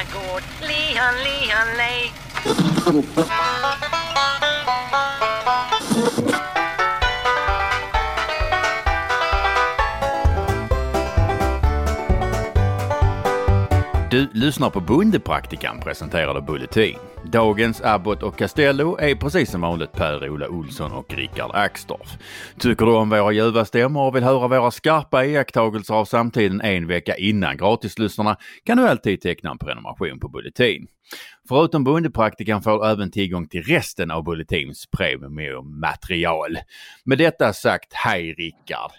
my god, Leon, Leon, Lay. Du lyssnar på Bondepraktikan presenterade Bulletin. Dagens Abbott och Castello är precis som vanligt Per-Ola Olsson och Rickard Axdorff. Tycker du om våra ljuva stämmor och vill höra våra skarpa iakttagelser av samtiden en vecka innan gratislyssnarna kan du alltid teckna en prenumeration på Bulletin. Förutom Bondepraktikan får du även tillgång till resten av Bulletins premiummaterial. Med detta sagt, hej Rickard!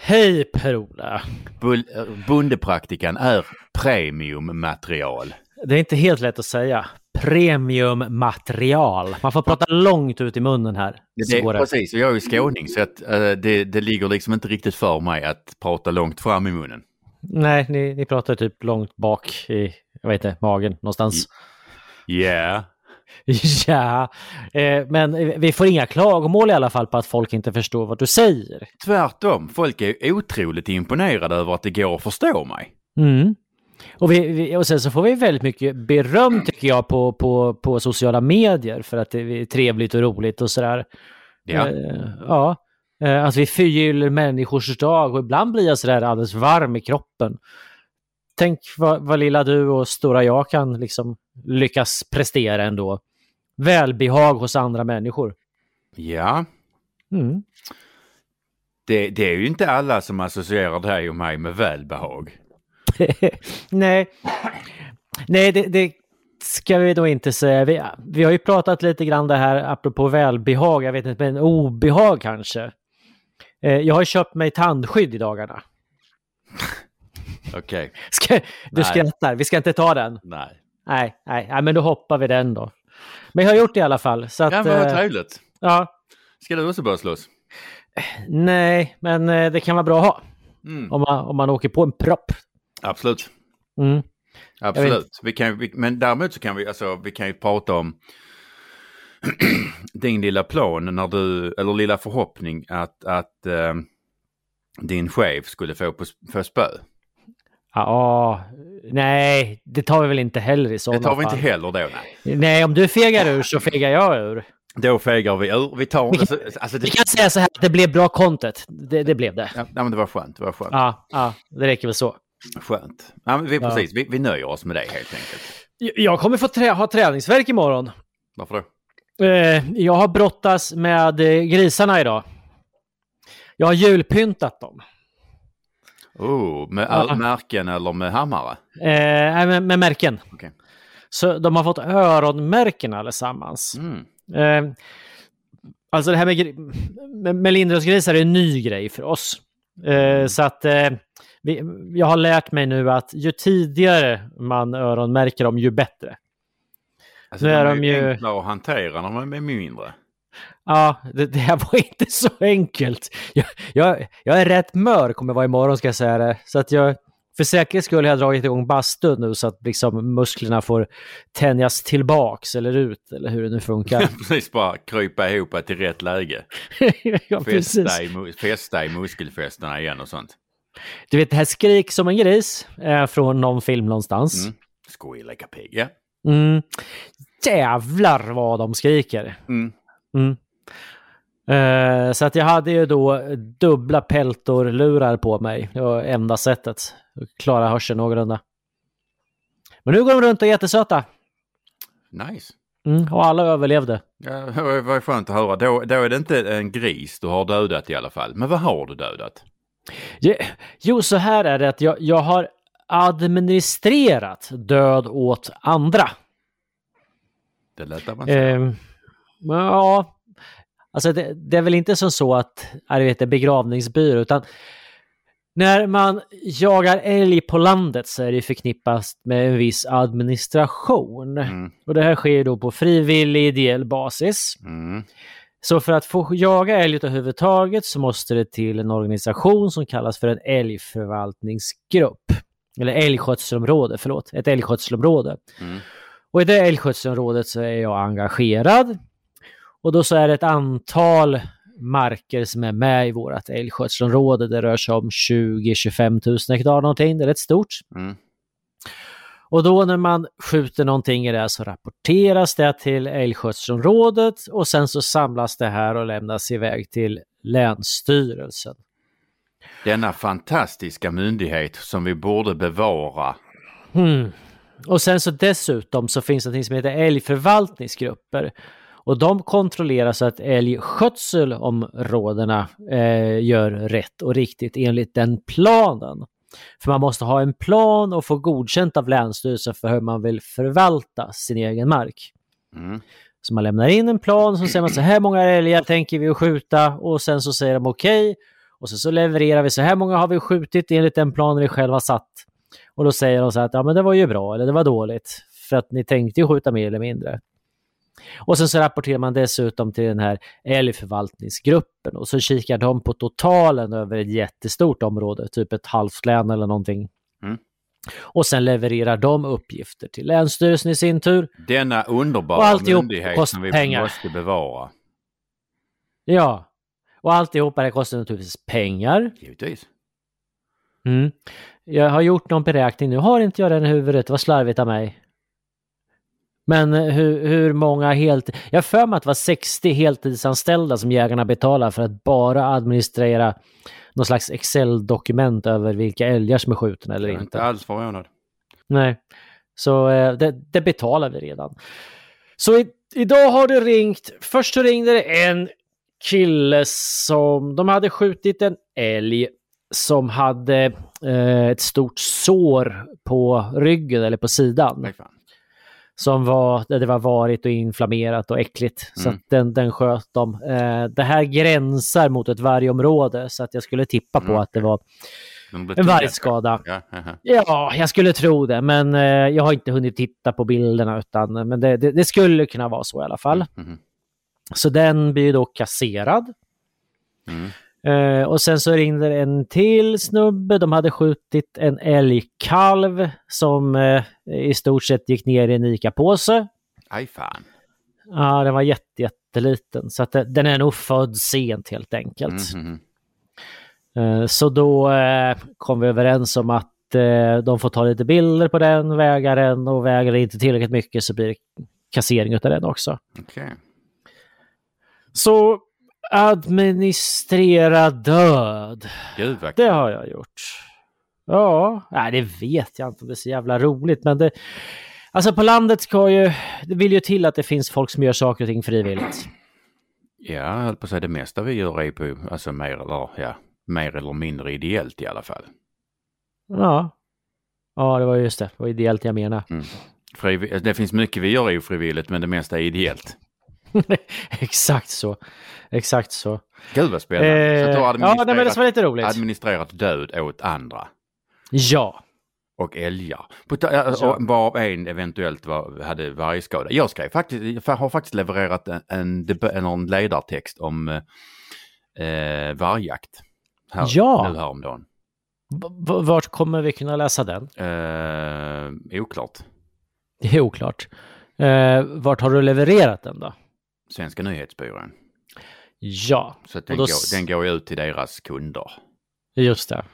Hej Per-Ola! Eh, Bondepraktikan är premiummaterial. Det är inte helt lätt att säga. Premiummaterial. Man får prata långt ut i munnen här. Det, det. precis, och jag är ju skåning så att, eh, det, det ligger liksom inte riktigt för mig att prata långt fram i munnen. Nej, ni, ni pratar typ långt bak i, jag vet inte, magen någonstans. Yeah. Ja, eh, men vi får inga klagomål i alla fall på att folk inte förstår vad du säger. Tvärtom, folk är otroligt imponerade över att det går att förstå mig. Mm. Och, vi, vi, och sen så får vi väldigt mycket beröm tycker jag på, på, på sociala medier för att det är trevligt och roligt och sådär. Ja. Eh, ja. Eh, att vi förgyller människors dag och ibland blir jag sådär alldeles varm i kroppen. Tänk vad, vad lilla du och stora jag kan liksom lyckas prestera ändå. Välbehag hos andra människor. Ja, Mm. det, det är ju inte alla som associerar dig och mig med välbehag. Nej, Nej det, det ska vi nog inte säga. Vi, vi har ju pratat lite grann det här apropå välbehag, jag vet inte, men obehag kanske. Eh, Jag har köpt mig tandskydd i dagarna. Okej, Ska, du Nej. skrattar, vi ska inte ta den. nej. Nej, nej, men då hoppar vi den då. Men jag har gjort det i alla fall. Så att, Ja, men vad eh, trevligt. ja, Ska du också börja slåss? nej, men eh, det kan vara bra att ha. Mm. Om man, om man åker på en propp. Absolut. Mm. Absolut. Vi kan, vi, men däremot så kan vi, alltså, vi kan ju prata om din lilla plan när du, eller lilla förhoppning att, att eh, din chef skulle få, på, få spö. Ja, nej, det tar vi väl inte heller i sådana Det tar vi fall. inte heller då. Nej. Nej, om du fegar ur så fegar jag ur. Då fegar vi ur. Vi tar... Vi kan- Alltså, alltså Vi det, kan säga så här, det blev bra content. Det, det blev det. ja, nej, men det var skönt. Det var skönt. Ja, ja, det räcker väl så. Skönt. Ja, men vi, Ja. precis, vi, vi nöjer oss med det helt enkelt. Jag kommer få trä ha träningsverk imorgon. Varför då? Eh, jag har brottas med eh, grisarna idag. Jag har julpyntat dem. Oh, med Ja. märken eller med hammare? Eh, med, med märken. Okej. Så de har fått öronmärken allesammans. Mm. Eh, alltså det här med, med, med lindrosgrisar är en ny grej för oss. Eh, så att eh, vi, jag har lärt mig nu att ju tidigare man öronmärker dem, ju bättre. Alltså, Nu de är de ju- enklare att hantera när de är mindre. Ja, det, det här var inte så enkelt. Jag, jag, jag är rätt mör kommer jag vara imorgon ska jag säga det. Så att jag, för säkerhets skull har jag dragit igång bastun nu så att liksom musklerna får tänjas tillbaks eller ut eller hur det nu funkar. precis, bara krypa ihop till rätt läge. ja. Fästa i, fästa i muskelfästena igen och sånt. Du vet det här skrik som en gris är från någon film någonstans. Mm. Squeal like a pig, ja. Mm. Jävlar vad de skriker. Mm. Mm. Eh, så att jag hade ju då dubbla peltorlurar på mig. Det var enda sättet att klara hörseln någorlunda. Men nu går de runt och är jättesöta. Nice. Mm, och alla överlevde. Ja, var skönt att höra. Då, då är det inte en gris du har dödat i alla fall. Men vad har du dödat? Jo, så här är det att jag, jag har administrerat död åt andra. Det lät avancerat. Eh, ja, alltså det, det är väl inte som så att jag vet, det är begravningsbyrå, utan när man jagar älg på landet så är det förknippat med en viss administration. Mm. Och det här sker då på frivillig ideell basis. Mm. Så för att få jaga älg överhuvudtaget så måste det till en organisation som kallas för en älgförvaltningsgrupp. Eller älgskötselområde, förlåt. Ett älgskötselområde. Mm. Och i det älgskötselområdet så är jag engagerad. Och då så är det ett antal marker som är med i vårt älgskötselområde. Det rör sig om 20-25 000 hektar någonting. Det är rätt stort. Mm. Och då när man skjuter någonting i det så rapporteras det till älgskötselområdet och sen så samlas det här och lämnas iväg till Länsstyrelsen. Denna fantastiska myndighet som vi borde bevara. Hmm. Och sen så dessutom så finns det något som heter älgförvaltningsgrupper. Och de kontrollerar så att älgskötselområdena eh, gör rätt och riktigt enligt den planen. För man måste ha en plan och få godkänt av Länsstyrelsen för hur man vill förvalta sin egen mark. Mm. Så man lämnar in en plan, så säger man så här många älgar tänker vi att skjuta och sen så säger de okej. Okay. Och sen så levererar vi så här många har vi skjutit enligt den planen vi själva satt. Och då säger de så här att ja men det var ju bra eller det var dåligt. För att ni tänkte ju skjuta mer eller mindre. Och sen så rapporterar man dessutom till den här älgförvaltningsgruppen och så kikar de på totalen över ett jättestort område, typ ett halvt län eller någonting. Mm. Och sen levererar de uppgifter till Länsstyrelsen i sin tur. Denna underbara myndighet som vi pengar. måste bevara. Ja, och alltihopa det kostar naturligtvis pengar. Givetvis. Mm. Jag har gjort någon beräkning nu, har inte jag den i huvudet, det var slarvigt av mig. Men hur, hur många helt... Jag för mig att det var 60 heltidsanställda som jägarna betalar för att bara administrera någon slags Excel-dokument över vilka älgar som är skjutna eller inte. inte alls förvånad. Nej, så eh, det, det betalar vi redan. Så i, idag har det ringt, först så ringde det en kille som, de hade skjutit en älg som hade eh, ett stort sår på ryggen eller på sidan. Nej, fan som var, det var varit och inflammerat och äckligt. Mm. Så att den, den sköt de. Eh, det här gränsar mot ett vargområde så att jag skulle tippa på mm. att det var en vargskada. Ja, ja, jag skulle tro det, men eh, jag har inte hunnit titta på bilderna, utan, men det, det, det skulle kunna vara så i alla fall. Mm. mm. Så den blir då kasserad. Uh, och sen så ringde en till snubbe. De hade skjutit en älgkalv som uh, i stort sett gick ner i en ICA-påse. Aj fan. Ja, den var jätte, jätteliten. Så att det, den är nog född sent helt enkelt. Mm, uh, så då kom vi överens om att de får ta lite bilder på den, väga den och väger det inte tillräckligt mycket så blir det kassering av den också. Okay. Så Administrera död. Gud, det har jag gjort. Ja, nej, det vet jag inte om det är så jävla roligt, men det... Alltså på landet ska ju... Det vill ju till att det finns folk som gör saker och ting frivilligt. Ja, jag höll på att säga det mesta vi gör är på, alltså mer eller, ja, mer eller mindre ideellt i alla fall. Ja. Ja, det var just det. Det var ideellt jag menade. Mm. Frivill... Det finns mycket vi gör ofrivilligt, men det mesta är ideellt. Exakt så. Exakt så. Gud vad spännande. Eh, så ja, nej, men det var lite roligt. Administrerat död åt andra. Ja. Och älgar. Ja. Varav en eventuellt var, hade vargskada. Jag skrev faktiskt, jag har faktiskt levererat en, en, en ledartext om eh, vargjakt. Här, ja. Nu häromdagen. Vart kommer vi kunna läsa den? Eh, oklart. Det är oklart. Eh, vart har du levererat den då? Svenska nyhetsbyrån. Ja. Så den, då... går, den går ju ut till deras kunder. Just det.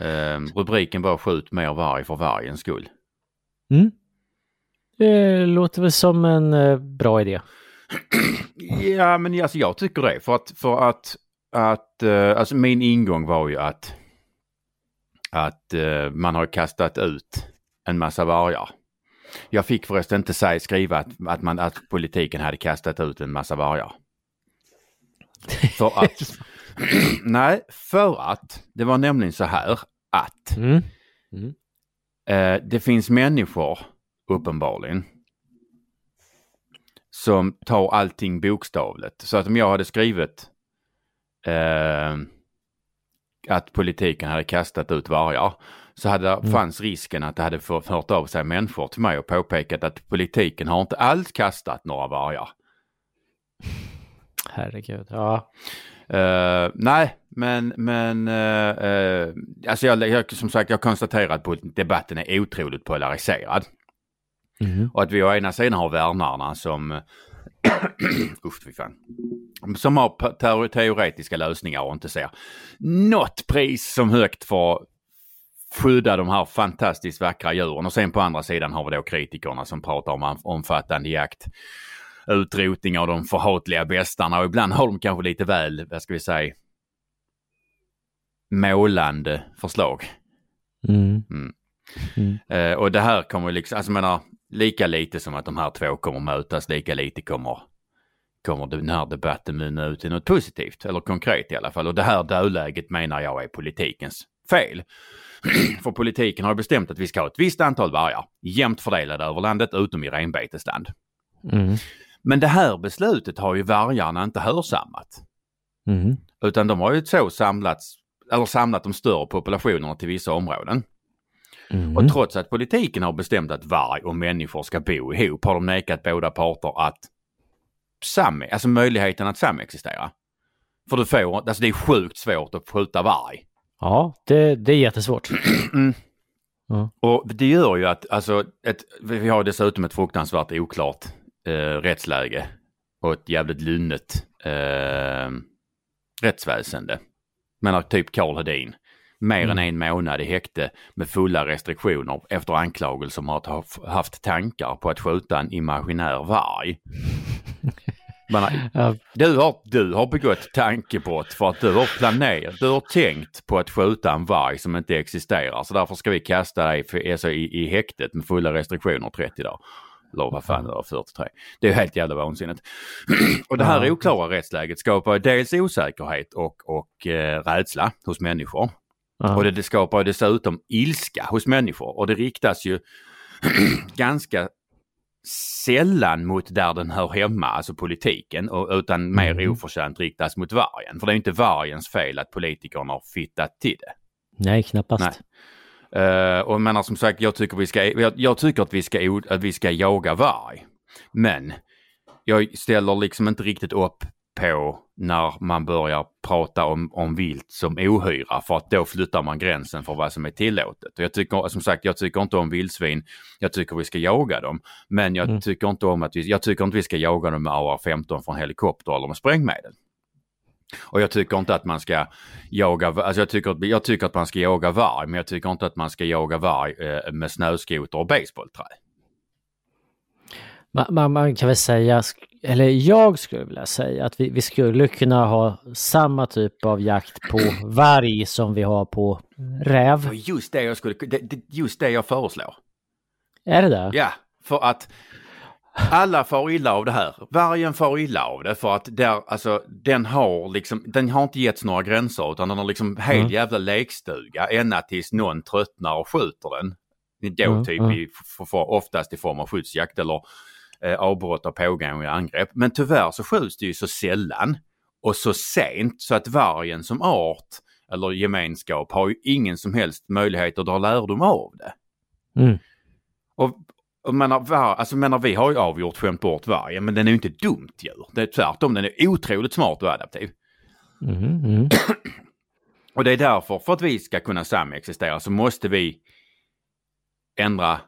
Eh, rubriken var skjut mer varg för vargens skull. Mm. Det låter väl som en eh, bra idé. ja, men alltså, jag tycker det. För att, för att, att eh, alltså min ingång var ju att, att eh, man har kastat ut en massa vargar. Jag fick förresten inte säga, skriva att, att, man, att politiken hade kastat ut en massa vargar. För att, nej, för att det var nämligen så här att mm. Mm. Eh, det finns människor, uppenbarligen, som tar allting bokstavligt. Så att om jag hade skrivit eh, att politiken hade kastat ut vargar så hade, mm. fanns risken att det hade hört av sig människor till mig och påpekat att politiken har inte alls kastat några vargar. Herregud, ja. Uh, nej, men, men uh, uh, alltså jag, jag, som sagt, jag konstaterar att debatten är otroligt polariserad. Mm. Och att vi å ena sidan har värnarna som, usch fy fan, som har teoretiska lösningar och inte ser något pris som högt för skydda de här fantastiskt vackra djuren. Och sen på andra sidan har vi då kritikerna som pratar om omfattande jakt, utrotning av de förhatliga bestarna och ibland har de kanske lite väl, vad ska vi säga, målande förslag. Mm. Mm. Mm. Eh, och det här kommer liksom, alltså menar, lika lite som att de här två kommer mötas, lika lite kommer, kommer den här debatten mynna ut i något positivt, eller konkret i alla fall. Och det här dödläget menar jag är politikens fel. För politiken har bestämt att vi ska ha ett visst antal vargar, jämnt fördelade över landet utom i renbetesland. Mm. Men det här beslutet har ju vargarna inte hörsammat. Mm. Utan de har ju så samlats, eller samlat de större populationerna till vissa områden. Mm. Och trots att politiken har bestämt att varg och människor ska bo ihop har de nekat båda parter att sam, alltså möjligheten att samexistera. För du får, alltså det är sjukt svårt att skjuta varg. Ja, det, det är jättesvårt. Mm. Ja. Och det gör ju att, alltså, ett, vi har dessutom ett fruktansvärt oklart eh, rättsläge och ett jävligt lunnet eh, rättsväsende. Menar typ Karl Hedin. Mer än en månad i häkte med fulla restriktioner efter anklagelser om att ha haft tankar på att skjuta en imaginär varg. Ja, du har, du har begått tankebrott för att du har planerat, du har tänkt på att skjuta en varg som inte existerar. Så därför ska vi kasta dig för, alltså, i, i häktet med fulla restriktioner 30 dagar. Eller vad fan det var, 43. Det är helt jävla vansinnigt. och det här oklara rättsläget skapar dels osäkerhet och, och eh, rädsla hos människor. ja. Och det, det skapar dessutom ilska hos människor och det riktas ju ganska sällan mot där den hör hemma, alltså politiken, och, utan mer Mm. oförtjänt riktas mot vargen. För det är inte vargens fel att politikerna har fittat till det. Nej, knappast. Nej. Eh, och menar som sagt, jag tycker, vi ska, jag, jag tycker att, vi ska, att vi ska jaga varg. Men jag ställer liksom inte riktigt upp på när man börjar prata om, om vilt som ohyra för att då flyttar man gränsen för vad som är tillåtet. Och jag tycker, som sagt, jag tycker inte om vildsvin. Jag tycker vi ska jaga dem. Men jag Mm. tycker inte om att vi, jag tycker inte vi ska jaga dem med AR-15 från helikopter eller med sprängmedel. Och jag tycker inte att man ska jaga, alltså jag tycker, jag tycker att man ska jaga varg, men jag tycker inte att man ska jaga varg eh, med snöskoter och basebollträ. Man, man, kan väl säga, eller jag skulle vilja säga att vi, vi skulle kunna ha samma typ av jakt på varg som vi har på räv. Just det jag skulle, just det jag föreslår. Är det det? Ja, för att alla far illa av det här. Vargen far illa av det för att där, alltså, den har liksom, den har inte getts några gränser utan den har liksom hel Mm. jävla lekstuga ända tills någon tröttnar och skjuter den. Då Mm, typ mm. i, oftast i form av skyddsjakt eller eh, avbrott av pågående angrepp. Men tyvärr så skjuts det ju så sällan och så sent så att vargen som art eller gemenskap har ju ingen som helst möjlighet att dra lärdom av det. Mm. Och, och menar, var, alltså menar, vi har ju avgjort skämt bort vargen, men den är ju inte dumt djur. Det är tvärtom, den är otroligt smart och adaptiv. Mm, mm. Och det är därför, för att vi ska kunna samexistera så måste vi ändra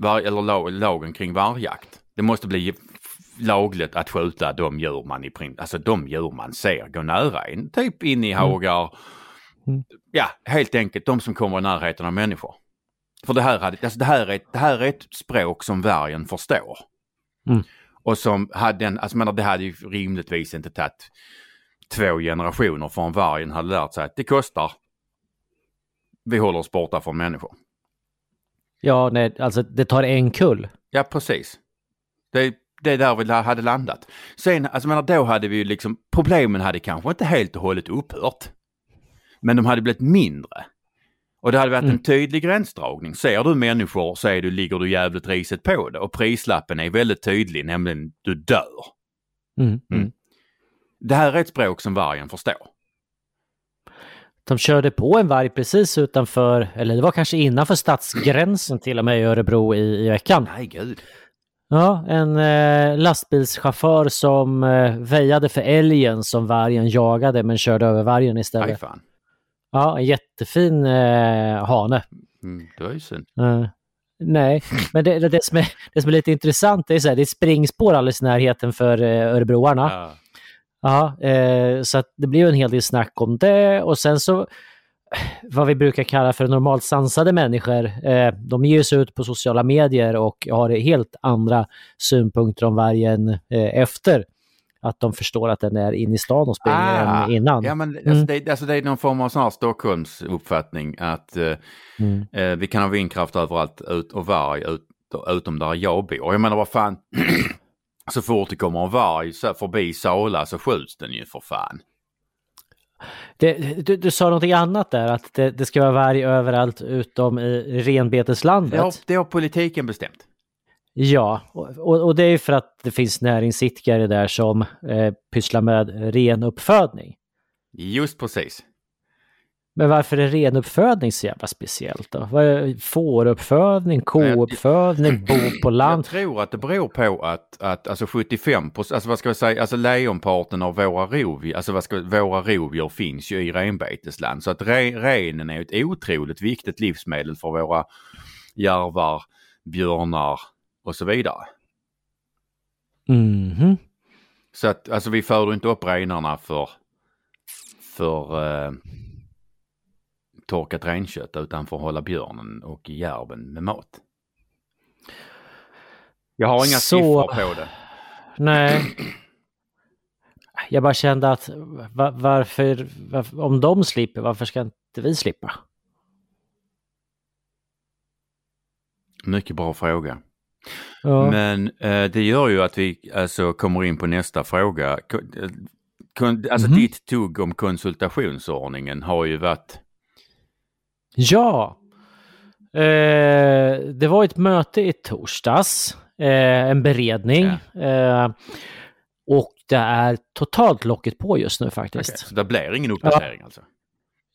var, eller lag, lagen kring vargjakt. Det måste bli lagligt att skjuta de djur man i print, alltså de djur man ser gå nära in, typ in i hagar. Mm. Ja, helt enkelt de som kommer i närheten av människor. För det här, hade, alltså det, här är, ett- det här är ett språk som vargen förstår. Mm. Och som hade en, alltså menar det hade ju rimligtvis inte tagit två generationer från vargen hade lärt sig att det kostar. Vi håller oss borta från människor. Ja, nej, alltså det tar en kull. Ja, precis. Det, det är där vi hade landat. Sen, alltså menar, då hade vi ju liksom, problemen hade kanske inte helt och hållet upphört. Men de hade blivit mindre. Och det hade varit Mm. en tydlig gränsdragning. Ser du människor så är du, ligger du jävligt riset på det. Och prislappen är väldigt tydlig, nämligen du dör. Mm. Mm. Det här är ett språk som vargen förstår. De körde på en varg precis utanför, eller det var kanske innanför stadsgränsen till och med i Örebro i, i veckan. Nej, gud. Ja, en eh, lastbilschaufför som eh, väjade för älgen som vargen jagade men körde över vargen istället. fan. Ja, en jättefin eh, hane. Mm, det var ju synd. Eh, nej, men det, det, det, som är, det som är lite intressant är här, det är springspår alldeles i närheten för eh, örebroarna. Ja. Ja, eh, så det blev en hel del snack om det och sen så vad vi brukar kalla för normalt sansade människor, eh, de ger sig ut på sociala medier och har helt andra synpunkter om vargen eh, efter att de förstår att den är inne i stan och springer Ah, än innan. Ja, men alltså, Mm. det, alltså, det är någon form av sån Stockholms uppfattning att eh, Mm. eh, vi kan ha vindkraft överallt ut, och varg ut, utom där jag bor. Jag menar vad fan, så fort det kommer en varg förbi Sala så skjuts den ju för fan. Det, du, du sa någonting annat där, att det, det ska vara varg överallt utom i renbeteslandet. Det har, det har politiken bestämt. Ja, och, och och det är för att det finns näringsidkare där som eh, pysslar med renuppfödning. Just precis. Men varför är renuppfödning så jävla speciellt då? Vad är Fåruppfödning, kouppfödning, bo på Jag land? tror att det beror på att, att alltså 75 procent, alltså vad ska jag säga, alltså lejonparten av våra rovdjur, alltså vad ska, våra rovdjur finns ju i renbetesland. Så att re, renen är ett otroligt viktigt livsmedel för våra järvar, björnar och så vidare. Mhm. Så att alltså vi föder inte upp renarna för, för eh, torkat renkött utan för att hålla björnen och järven med mat. Jag har inga Så- siffror på det. Nej. Jag bara kände att va, varför, varför, om de slipper, varför ska inte vi slippa? Mycket bra fråga. Ja. Men eh, det gör ju att vi alltså kommer in på nästa fråga. Eh, kon- Alltså Mhm. ditt tugg om konsultationsordningen har ju varit... Ja. Eh, det var ett möte i torsdags, eh, en beredning. Eh, och det är totalt locket på just nu faktiskt. Okej, så det blir ingen uppdatering alltså?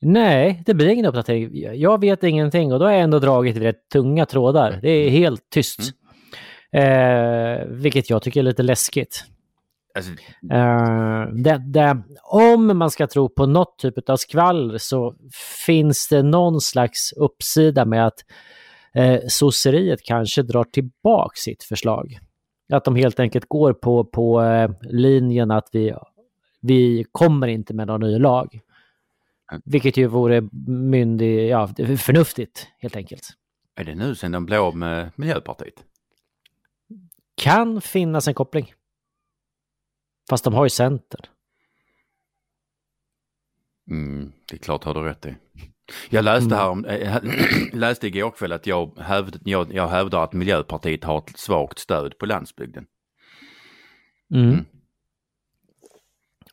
Nej, det blir ingen uppdatering. Jag vet ingenting och då har jag ändå dragit rätt tunga trådar. Det är helt tyst. Eh, vilket jag tycker är lite läskigt. Alltså Eh, det, det, om man ska tro på något typ av skvaller så finns det någon slags uppsida med att eh, sosseriet kanske drar tillbaka sitt förslag. Att de helt enkelt går på, på eh, linjen att vi, vi kommer inte med någon ny lag. Vilket ju vore myndig, ja, förnuftigt helt enkelt. är det nu sen de blev av med Miljöpartiet? Kan finnas en koppling. Fast de har ju Centern. Mm, det är klart har du rätt i. Jag läste här om, äh, läste igår kväll att jag, hävd, jag, jag hävdar att Miljöpartiet har ett svagt stöd på landsbygden. Mm. Mm.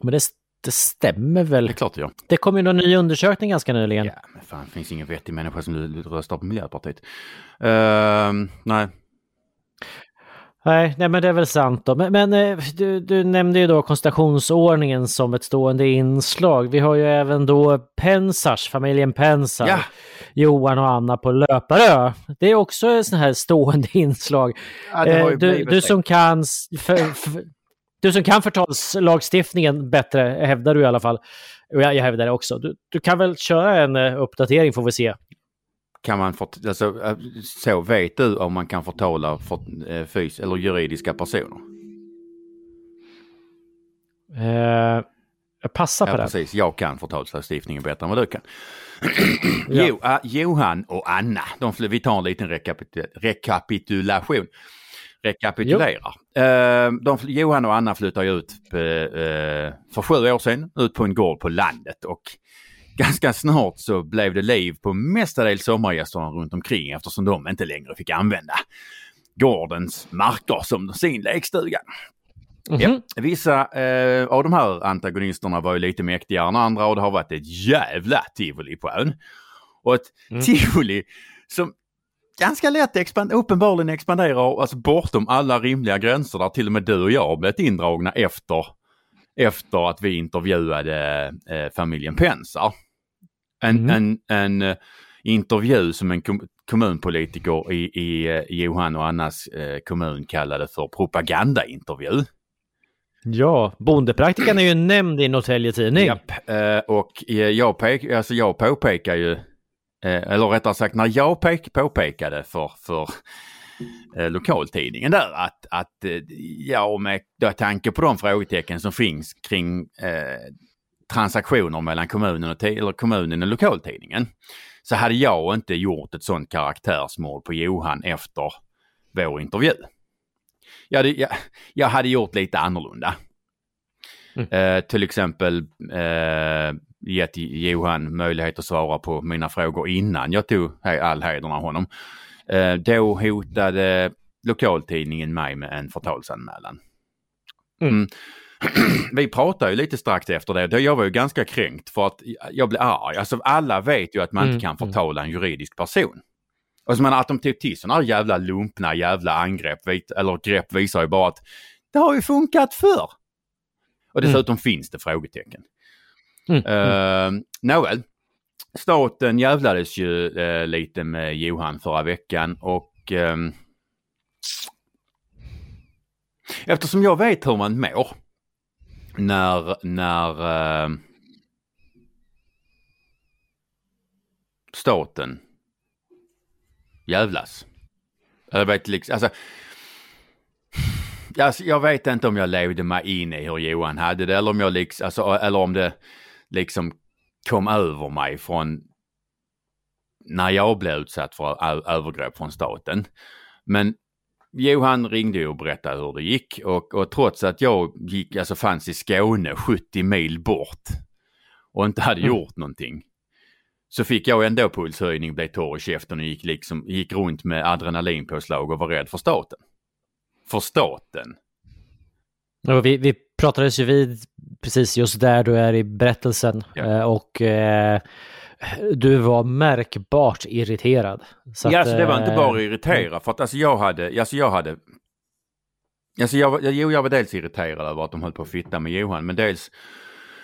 Men det, det stämmer väl. Det är klart jag. Det kom ju någon ny undersökning ganska nyligen. Ja, men fan, det finns ingen vettig människa som röstar på Miljöpartiet. Ehm, nej, Nej, nej, men det är väl sant då. Men, men eh, du, du nämnde ju då konstellationsordningen som ett stående inslag. Vi har ju även då Pensars, familjen Pensar. Ja. Johan och Anna på Löparö. Det är också ett sånt här stående inslag. Ja, Eh, du, du som kan för, för, du som kan förtalslagstiftningen bättre, hävdar du i alla fall. Och jag, jag hävdar det också. Du, du kan väl köra en eh, uppdatering får vi se. Kan man fort, alltså, äh, så vet du om man kan förtala för, äh, fys eller juridiska personer? Eh, jag passar Ja, på den. precis. Jag kan förtalslagstiftningen bättre än vad du kan. Ja. jo, äh, Johan och Anna, de, vi tar en liten rekapitul rekapitulation. Rekapitulerar. Eh, de, Johan och Anna flyttar ju ut eh, eh, för sju år sedan ut på en gård på landet och ganska snart så blev det liv på mestadels sommargästerna runt omkring eftersom de inte längre fick använda gårdens marker som sin lekstuga. Mhm. Ja. Vissa eh, av de här antagonisterna var ju lite mäktigare än andra och det har varit ett jävla tivoli på ön. Och ett Mm. tivoli som ganska lätt expand uppenbarligen expanderar alltså bortom alla rimliga gränser där till och med du och jag blivit indragna efter, efter att vi intervjuade eh, familjen Pensar. En, Mm. en, en eh, intervju som en kom kommunpolitiker i, i eh, Johan och Annas eh, kommun kallade för propagandaintervju. Ja, bondepraktikan är ju nämnd i Norrtälje Tidning. Japp, och jag, pek, alltså jag påpekar ju, eller rättare sagt när jag pek, påpekade för, för lokaltidningen där att, att ja, med tanke på de frågetecken som finns kring eh, transaktioner mellan kommunen och, eller kommunen och lokaltidningen. Så hade jag inte gjort ett sånt karaktärsmord på Johan efter vår intervju. Jag hade, jag, jag hade gjort lite annorlunda. Mm. Eh, till exempel eh, gett Johan möjlighet att svara på mina frågor innan jag tog all hedern av honom. Eh, då hotade lokaltidningen mig med en förtalsanmälan. Mm. Mm. Vi pratade ju lite strax efter det. Jag var ju ganska kränkt för att jag blev arg. Alltså alla vet ju att man mm. inte kan mm. förtala en juridisk person. Och så menar att de tog till sådana här jävla lumpna jävla angrepp eller grepp visar ju bara att det har ju funkat förr. Och dessutom mm. finns det frågetecken. Mm. Uh, Nåväl, staten jävlades ju uh, lite med Johan förra veckan och uh, eftersom jag vet hur man mår när, när uh, staten jävlas. Jag vet liksom, alltså, alltså, jag vet inte om jag levde mig in i hur Johan hade det eller om jag liksom, alltså, eller om det liksom kom över mig från när jag blev utsatt för övergrepp från staten. Men Johan ringde och berättade hur det gick och, och trots att jag gick, alltså fanns i Skåne 70 mil bort och inte hade mm. gjort någonting så fick jag ändå pulshöjning, blev torr i käften och gick, liksom, gick runt med adrenalinpåslag och var rädd för staten. För staten. Och vi, vi pratades ju vid precis just där du är i berättelsen ja. Eh, och eh, du var märkbart irriterad. Så ja, att, alltså, det var inte bara eh, irriterad för att alltså jag hade, alltså jag hade Alltså jag, jo, jag var dels irriterad över att de höll på att fitta med Johan, men dels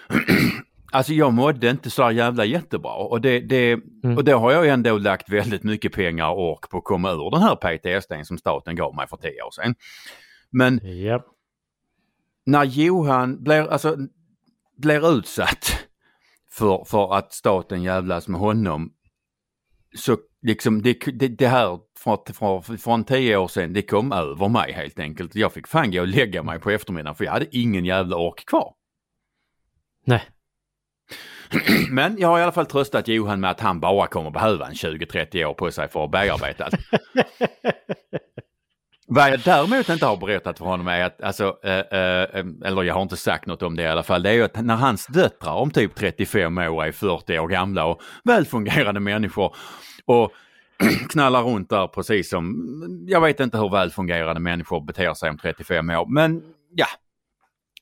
Alltså jag mådde inte så jävla jättebra och det, det, mm. och då har jag ändå lagt väldigt mycket pengar och ork på att komma ur den här PTSD som staten gav mig för tio år sedan. Men yep. när Johan blir, alltså, blir utsatt för, för att staten jävlas med honom så liksom det, det, det här från, från, från tio år sedan, det kom över mig helt enkelt. Jag fick fan gå och lägga mig på eftermiddagen för jag hade ingen jävla ork kvar. Nej. Men jag har i alla fall tröstat Johan med att han bara kommer behöva en 20-30 år på sig för att bearbeta allt. Vad jag däremot inte har berättat för honom är att, alltså, äh, äh, eller jag har inte sagt något om det i alla fall, det är ju att när hans döttrar om typ 35 år är 40 år gamla och välfungerande människor och knallar runt där precis som, jag vet inte hur välfungerande människor beter sig om 35 år, men ja,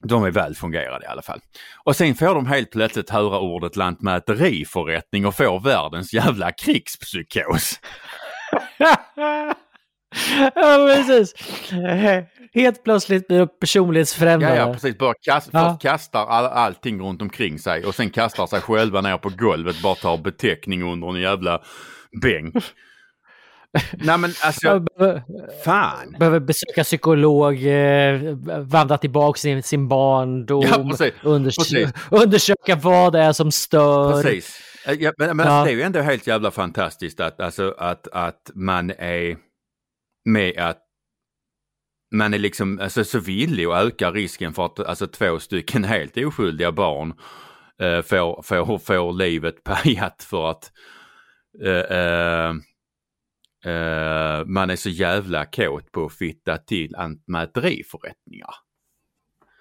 de är välfungerade i alla fall. Och sen får de helt plötsligt höra ordet lantmäteriförrättning och får världens jävla krigspsykos. ja, precis. Helt plötsligt blir de personlighetsfrämmande. Ja, ja, precis. Bara kast, ja. Först kastar all, allting runt omkring sig och sen kastar sig själva ner på golvet, bara tar beteckning under en jävla bänk. Nej men alltså, behöver, fan. Behöver besöka psykolog, eh, vandra tillbaka sin, sin barndom, ja, undersö undersöka vad det är som stör. Precis. Eh, ja, men, men ja. det är ju ändå helt jävla fantastiskt att, alltså, att, att man är med att man är liksom alltså, så villig att öka risken för att alltså, två stycken helt oskyldiga barn eh, får, får, får livet pajat för att eh, eh, Uh, man är så jävla kåt på att fitta till antmäteriförrättningar.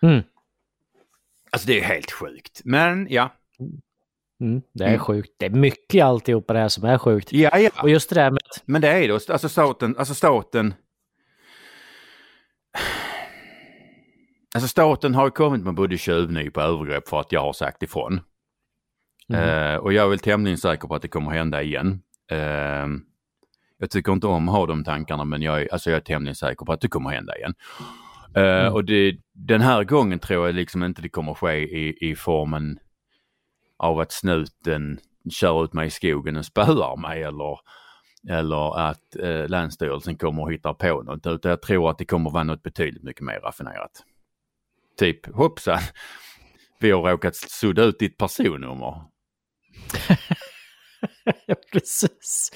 Mm. Alltså det är helt sjukt. Men ja. Mm, det är mm. sjukt. Det är mycket alltihopa det här som är sjukt. Ja, ja. Och just det där med... Men det är det. Alltså staten, alltså staten... Alltså staten har ju kommit med både tjuvnyp och övergrepp för att jag har sagt ifrån. Mm. Uh, och jag är väl tämligen säker på att det kommer hända igen. Uh, jag tycker inte om att ha de tankarna men jag är, alltså jag är tämligen säker på att det kommer hända igen. Uh, mm. Och det, den här gången tror jag liksom inte det kommer ske i, i formen av att snuten kör ut mig i skogen och spöar mig eller, eller att uh, Länsstyrelsen kommer och hittar på något. Utan jag tror att det kommer vara något betydligt mycket mer raffinerat. Typ hoppsan, vi har råkat sudda ut ditt personnummer. ja, precis.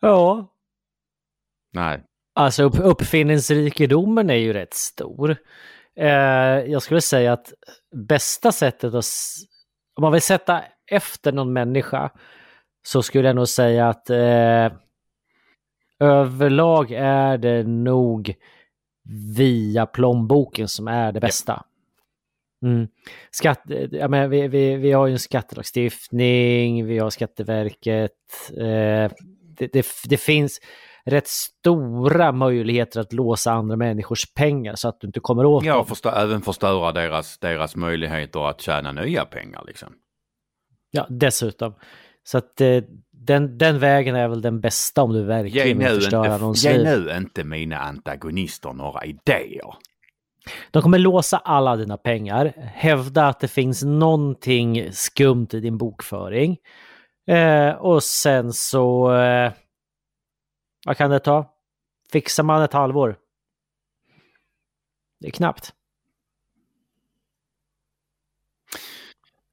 Ja. Nej. Alltså upp, uppfinningsrikedomen är ju rätt stor. Eh, jag skulle säga att bästa sättet att om man vill sätta efter någon människa så skulle jag nog säga att eh, överlag är det nog via plånboken som är det bästa. Mm. Skatt, ja, men vi, vi, vi har ju en skattelagstiftning, vi har Skatteverket. Eh, det, det, det, finns rätt stora möjligheter att låsa andra människors pengar så att du inte kommer åt ja, dem. Förstö även förstöra deras, deras möjligheter att tjäna nya pengar. Liksom. Ja, dessutom. Så att eh, den, den vägen är väl den bästa om du verkligen vill förstöra någons liv. Ge nu inte mina antagonister några idéer. De kommer låsa alla dina pengar, hävda att det finns någonting skumt i din bokföring. Eh, och sen så... Eh, vad kan det ta? Fixar man ett halvår? Det är knappt.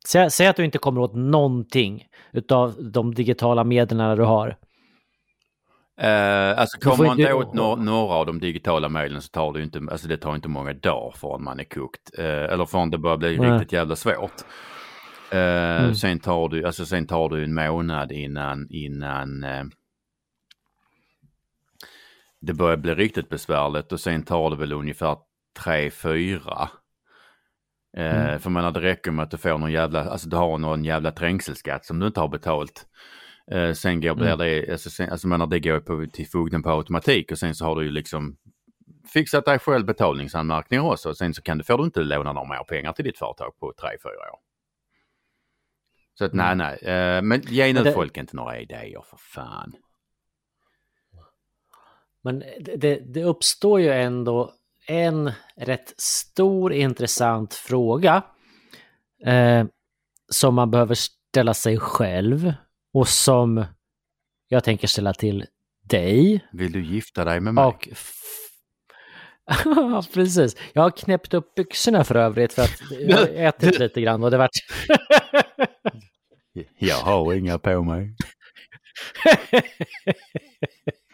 Säg, säg att du inte kommer åt någonting utav de digitala medlen du har. Uh, alltså kommer man inte åt no några av de digitala medlen så tar det inte, alltså det tar inte många dagar förrän man är kokt. Uh, eller förrän det börjar bli Nej. riktigt jävla svårt. Uh, mm. Sen tar du, alltså sen tar du en månad innan, innan uh, det börjar bli riktigt besvärligt och sen tar det väl ungefär tre, fyra. Mm. För man det räcker med att du får någon jävla, alltså du har någon jävla trängselskatt som du inte har betalt. Eh, sen går mm. det, alltså, sen, alltså menar, det går på, till fogden på automatik och sen så har du ju liksom fixat dig själv betalningsanmärkningar också. Och sen så kan du, får du inte låna några mer pengar till ditt företag på 3-4 år. Så att mm. nej, nej. Eh, men ge nu det... folk inte några idéer för fan. Men det, det uppstår ju ändå en rätt stor intressant fråga eh, som man behöver ställa sig själv och som jag tänker ställa till dig. Vill du gifta dig med mig? Och Ja, precis. Jag har knäppt upp byxorna för övrigt för att jag har ätit lite grann och det vart... jag har inga på mig.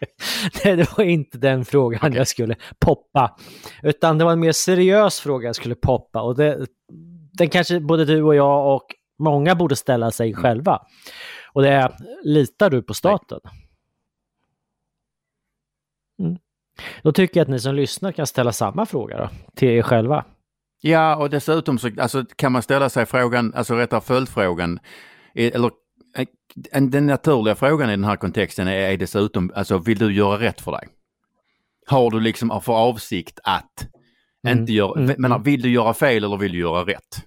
Nej, det var inte den frågan okay. jag skulle poppa. Utan det var en mer seriös fråga jag skulle poppa. Och det, den kanske både du och jag och många borde ställa sig mm. själva. Och det är, litar du på staten? Mm. Då tycker jag att ni som lyssnar kan ställa samma fråga då, till er själva. Ja, och dessutom så alltså, kan man ställa sig frågan, alltså rätta följdfrågan, eller den naturliga frågan i den här kontexten är, är dessutom, alltså vill du göra rätt för dig? Har du liksom för avsikt att mm. inte göra, mm. menar, vill du göra fel eller vill du göra rätt?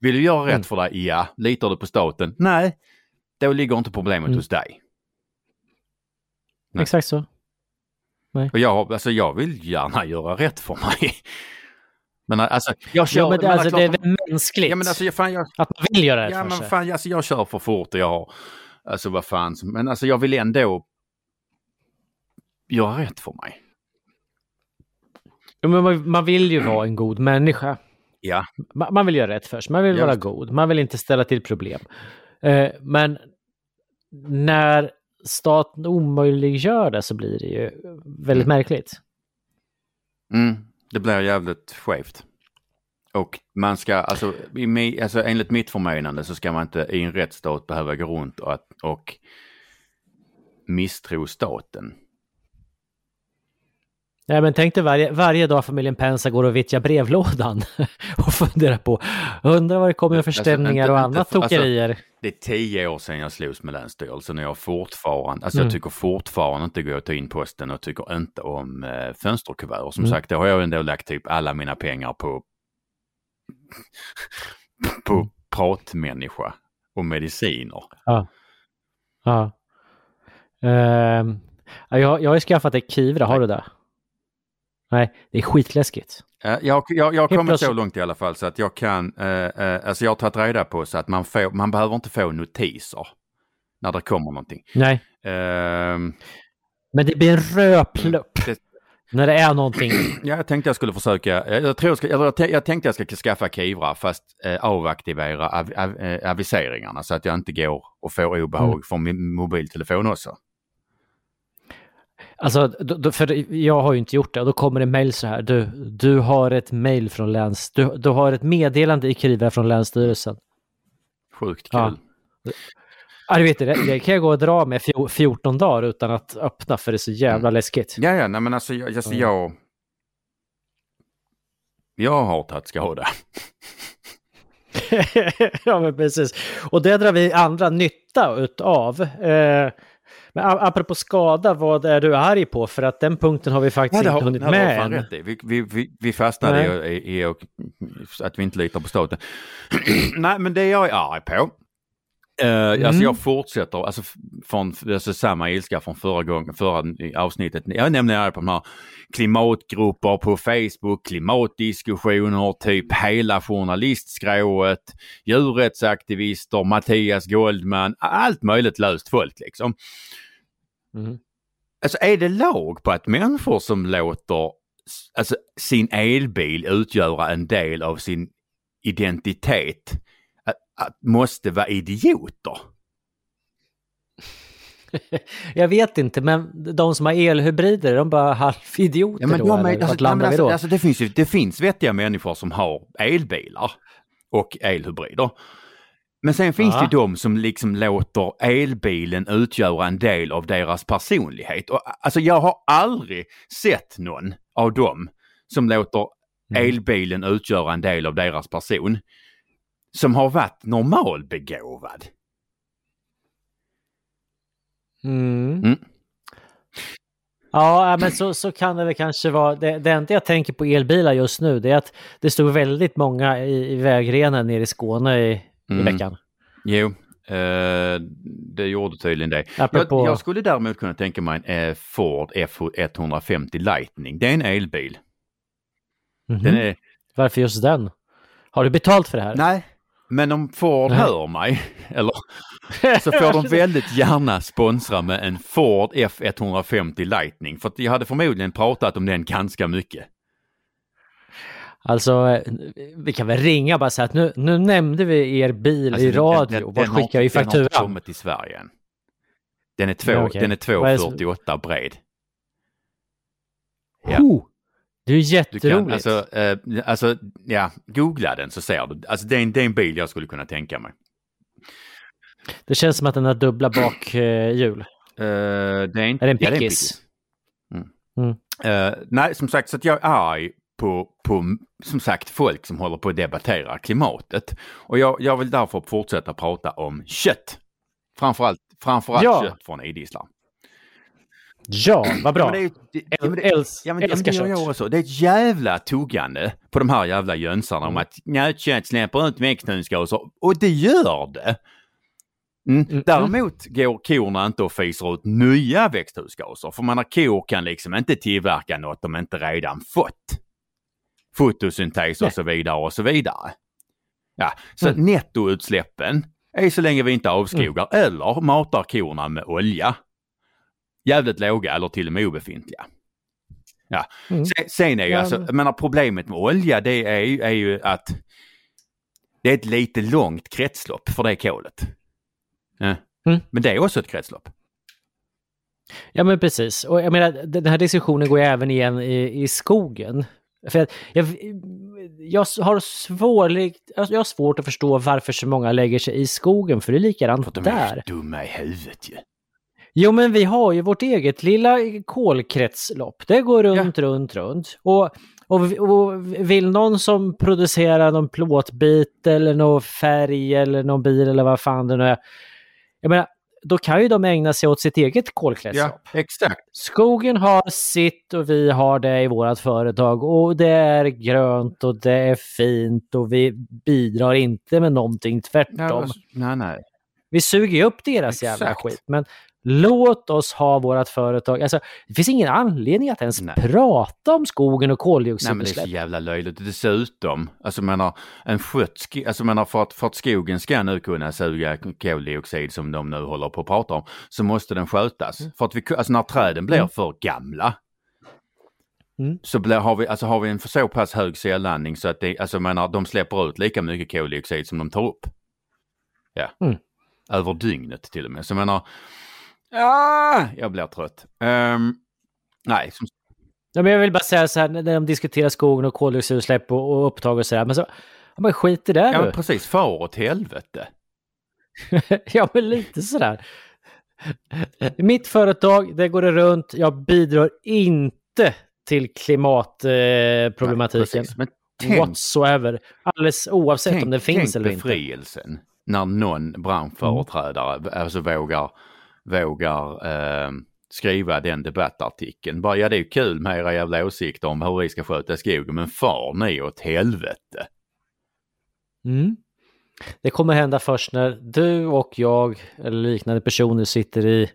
Vill du göra rätt mm. för dig? Ja. Litar du på staten? Nej. Då ligger inte problemet mm. hos dig. Nej. Exakt så. Nej. Och jag, alltså, jag vill gärna göra rätt för mig. Men alltså, jag kör... Ja, men det, alltså, det är väl mänskligt ja, men alltså, jag, fan, jag, att man vill göra rätt ja, men. Fan, alltså, jag kör för fort och jag har... Alltså vad fan. Men alltså jag vill ändå göra rätt för mig. Ja, men man, man vill ju vara en god människa. Ja. Man, man vill göra rätt för sig. Man vill Just. vara god. Man vill inte ställa till problem. Eh, men när staten omöjliggör det så blir det ju väldigt mm. märkligt. Mm, det blir jävligt skevt. Och man ska, alltså, i, alltså enligt mitt förmenande så ska man inte i en rättsstat behöva gå runt och, och misstro staten. Nej men tänk dig varje, varje dag familjen Pensa går och vittjar brevlådan och funderar på, undrar vad det kommer för alltså, stämningar alltså, och annat tokerier. Alltså, det är tio år sedan jag slogs med Länsstyrelsen och jag fortfarande, alltså mm. jag tycker fortfarande inte går att ta in posten och tycker inte om eh, fönsterkuvert. Och som mm. sagt, då har jag ändå lagt typ alla mina pengar på på pratmänniska och mediciner. Ja. Ja. Uh, jag, jag har ju skaffat ett Kivra, har du det? Nej, det är skitläskigt. Jag, jag, jag har kommit så långt i alla fall så att jag kan, eh, eh, alltså jag har tagit reda på så att man, får, man behöver inte få notiser när det kommer någonting. Nej. Eh, Men det blir en röd plupp. Det, när det är någonting. Ja, jag tänkte jag skulle försöka, jag, tror jag, ska, jag, jag tänkte jag ska skaffa Kivra fast eh, avaktivera av, av, eh, aviseringarna så att jag inte går och får obehag mm. från min mobiltelefon också. Alltså, för jag har ju inte gjort det och då kommer det mejl så här. Du, du har ett mejl från läns... Du, du har ett meddelande i Kivra från Länsstyrelsen. Sjukt kul. Ja. Ja, du vet, det, det kan jag gå och dra med fjo- 14 dagar utan att öppna för det är så jävla läskigt. Ja, ja, nej men alltså, jag, alltså jag... Jag har tagit skada. ja, men precis. Och det drar vi andra nytta utav. Eh, men apropå skada, vad är du arg på? För att den punkten har vi faktiskt inte hunnit nej, har med än. rätt i. Vi, vi, vi, vi fastnade i, i, i att vi inte litar på staten. nej, men det jag är arg på. Alltså Mm. jag fortsätter, alltså från alltså samma ilska från förra gången, förra avsnittet. Jag arg på de här klimatgrupper på Facebook, klimatdiskussioner, typ hela journalistskrået, djurrättsaktivister, Mattias Goldman, allt möjligt löst folk liksom. Mm. Alltså är det lag på att människor som låter alltså, sin elbil utgöra en del av sin identitet att, måste vara idioter? Jag vet inte, men de som har elhybrider, de bara halvidioter då? de eller? är, alltså, nej, men vi då? alltså, alltså, det, finns ju, det finns vettiga människor som har elbilar och elhybrider. Men sen finns Ja. det de som liksom låter elbilen utgöra en del av deras personlighet. Och, alltså jag har aldrig sett någon av dem som låter Mm. elbilen utgöra en del av deras person som har varit normalbegåvad. Mm. Mm. Ja, men så, så kan det väl kanske vara. Det, det enda jag tänker på elbilar just nu det är att det stod väldigt många i, i vägrenen nere i Skåne i, Mm. i veckan. Jo, eh, det gjorde tydligen det. Jag, Apropå, jag skulle däremot kunna tänka mig en eh, Ford F150 Lightning. Det är en elbil. Mhm. Den är, Varför just den? Har du betalt för det här? nej, men om Ford Nej. hör mig, eller så får de väldigt gärna sponsra med en Ford F150 Lightning. För att jag hade förmodligen pratat om den ganska mycket. Alltså, eh, vi kan väl ringa bara säga att nu, nu nämnde vi er bil Alltså, i radio. den- Vart den skickar vi Den har inte fakturan? kommit till Sverige än. Den är, två, Ja, okej. den är Vad är det som- 2,48 bred. Ja. Oh, det är ju Du jätteroligt. kan, alltså, eh, alltså, ja, googla den så ser du. Alltså det är, en, det är en bil jag skulle kunna tänka mig. Det känns som att den har dubbla bakhjul. Eh, det är, inte, Är det en ja, pickis? Mm. Mm. Eh, nej, som sagt, så att jag är arg på, på, som sagt, folk som håller på att debattera klimatet. Och jag, jag vill därför fortsätta prata om kött. Framförallt, framförallt Ja. kött från idisslar. Ja, vad bra. Ja, det ja, Äls, Ja älskar gör jag kött. också. Det är ett jävla tuggande på de här jävla jönsarna om Mm. att nötkött släpper ut växthusgaser. Och det gör det. Mm. Mm. Däremot går korna inte och fiser ut nya växthusgaser. För man har kor kan liksom inte tillverka något de inte redan fått. Fotosyntes och så vidare och så vidare. Ja, så Mm. nettoutsläppen är så länge vi inte avskogar eller matar korna med olja. Jävligt låga eller till och med obefintliga. Ja. Mm. Sen, sen är ju Ja, alltså, men- jag menar problemet med olja det är ju, är ju att det är ett lite långt kretslopp för det kolet. Ja. Mm. Men det är också ett kretslopp. Ja men precis. Och jag menar, den här diskussionen går ju även igen i, i skogen. För att jag, jag har svårligt, jag har svårt att förstå varför så många lägger sig i skogen, för det är För likadant att de är där. dumma i huvudet ju. Jo men vi har ju vårt eget lilla kolkretslopp. Det går runt, runt, runt. Och, och, och vill någon som producerar någon plåtbit eller någon färg eller någon bil eller vad fan det nu är. Jag menar, då kan ju de ägna sig åt sitt eget kolkretslopp. Ja, exakt. Skogen har sitt och vi har det i vårt företag och det är grönt och det är fint och vi bidrar inte med någonting, tvärtom. Ja, nej, nej. Vi suger ju upp deras jävla Exakt. skit. Men låt oss ha vårt företag. Alltså, det finns ingen anledning att ens Nej. prata om skogen och Nej men det är så koldioxidutsläpp. jävla löjligt. Dessutom, alltså jag menar, en skött sk- alltså för att, för att skogen ska nu kunna suga koldioxid som de nu håller på att prata om, så måste den skötas. Mm. För att vi, alltså när träden blir för gamla, Mm. så blir, har, vi, alltså har vi en så pass hög cellandning så att det, alltså menar, de släpper ut lika mycket koldioxid som de tar upp. Ja. Mm. Över dygnet till och med. Så menar, ja, jag blir trött. Ehm, nej, som Ja, men jag vill bara säga så här, när de diskuterar skogen och koldioxidutsläpp och, och upptag och så här, men så, ja, men skit i det Ja men precis, far åt helvete. ja, men lite sådär. Mitt företag, det går det runt. Jag bidrar inte till klimatproblematiken. Nej, tänk, whatsoever. Alldeles oavsett tänk, om det finns tänk eller inte. befrielsen när någon branschföreträdare Mm. alltså vågar, vågar eh, skriva den debattartikeln. Bara, ja det är kul med era jävla åsikter om hur vi ska sköta skogen men far ni åt helvete. Mm. Det kommer hända först när du och jag eller liknande personer sitter i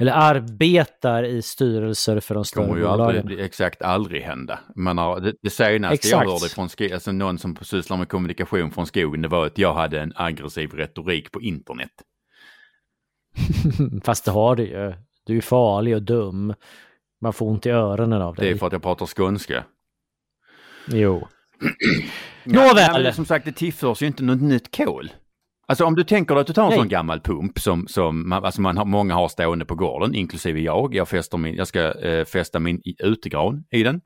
eller arbetar i styrelser för de Det större kommer ju bolagen. aldrig, exakt aldrig hända. Men ja, det, det senaste Exakt. jag hörde från sko- alltså någon som sysslar med kommunikation från skogen, det var att jag hade en aggressiv retorik på internet. Fast det har du ju. Du är farlig och dum. Man får ont i öronen av Det dig. är för att jag pratar skånska. Jo. Ja, Nåväl. men som sagt, det tillförs ju inte något nytt kol. Alltså om du tänker dig att du tar en Nej. sån gammal pump som, som man, alltså man har, många har stående på gården, inklusive jag. Jag, fäster min, jag ska eh, fästa min utegran i den.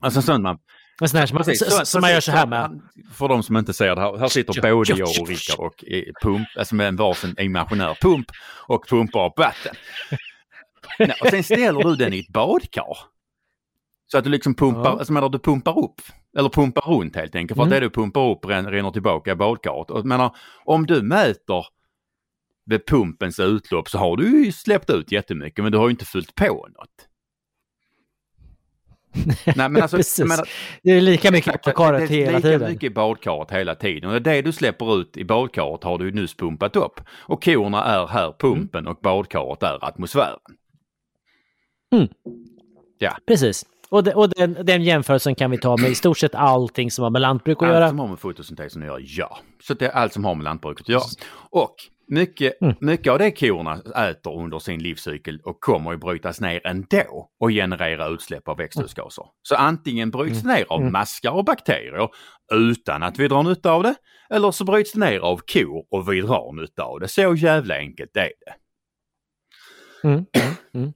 Alltså en sån man... En sån här som, Precis, som, som man gör så här med. För de som inte ser det här, här sitter både ja, jag ja, och Rickard och pump, alltså med en varsin imaginär pump och pumpar upp vatten. Nej, och sen ställer du den i ett badkar. Så att du liksom pumpar, Ja. alltså menar du pumpar upp, eller pumpar runt helt enkelt. För att Mm. det du pumpar upp ren- rinner tillbaka i badkaret. Och menar, om du mäter vid pumpens utlopp så har du ju släppt ut jättemycket men du har ju inte fyllt på något. Nej men alltså, Precis. menar, Det är lika mycket det, på karet det är hela lika tiden. mycket i badkaret hela tiden. Och det du släpper ut i badkaret har du nyss pumpat upp. Och korna är här pumpen och badkaret är atmosfären. Precis. Och, det, och den, den jämförelsen kan vi ta med i stort sett allting som har med lantbruk att Allt göra. som har med fotosyntesen att göra, ja. Så det är allt som har med lantbruket att göra. Och mycket, Mm. mycket av det korna äter under sin livscykel och kommer att brytas ner ändå och generera utsläpp av växthusgaser. Så antingen bryts Mm. ner av maskar och bakterier utan att vi drar nytta av det. Eller så bryts det ner av kor och vi drar nytta av det. Så jävla enkelt är det. Mm. Mm.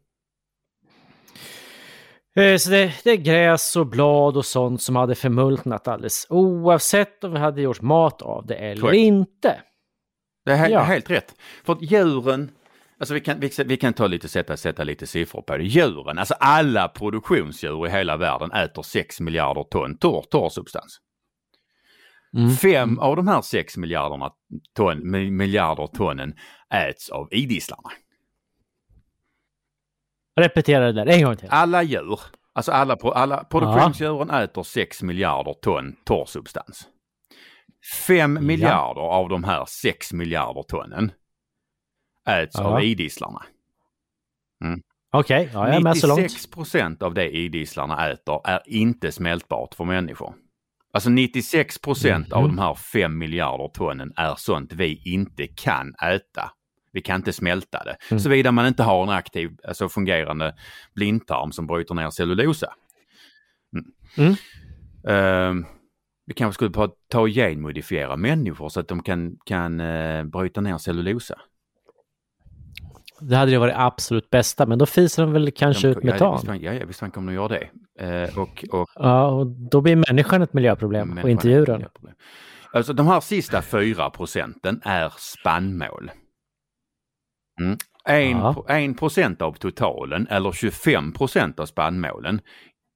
Eh, Så det, det är gräs och blad och sånt som hade förmultnat alldeles oavsett om vi hade gjort mat av det eller Korrekt. inte. Det är he- Ja. helt rätt. För att djuren, alltså vi kan, vi, vi kan ta lite, sätta, sätta lite siffror på det. Djuren, alltså alla produktionsdjur i hela världen äter 6 miljarder ton torr, torr substans. Mm. Fem av de här 6 miljarderna ton, mi- miljarder tonnen äts av idisslarna. Repetera det där en gång till. Alla djur, alltså alla, alla produktionsdjuren äter 6 miljarder ton torr substans. 5 miljarder av de här 6 miljarder tonnen äts Ja. av idisslarna. Okej, ja, jag är med så långt. 96 procent av det idisslarna äter är inte smältbart för människor. Alltså 96 procent av Mhm. de här 5 miljarder tonnen är sånt vi inte kan äta. Vi kan inte smälta det. Mm. Såvida man inte har en aktiv, alltså fungerande blindtarm som bryter ner cellulosa. Mm. Ehm, vi kanske skulle ta och genmodifiera människor så att de kan, kan eh, bryta ner cellulosa. Det hade ju varit absolut bästa, men då fiser de väl kanske De- ut metan. Ja, ja, visst fan kommer de göra det. Eh, och, och Ja, och då blir människan ett miljöproblem och Människan inte är ett djuren. Alltså de här sista fyra procenten är spannmål. Mm. En, Ja. en procent av totalen eller 25 procent av spannmålen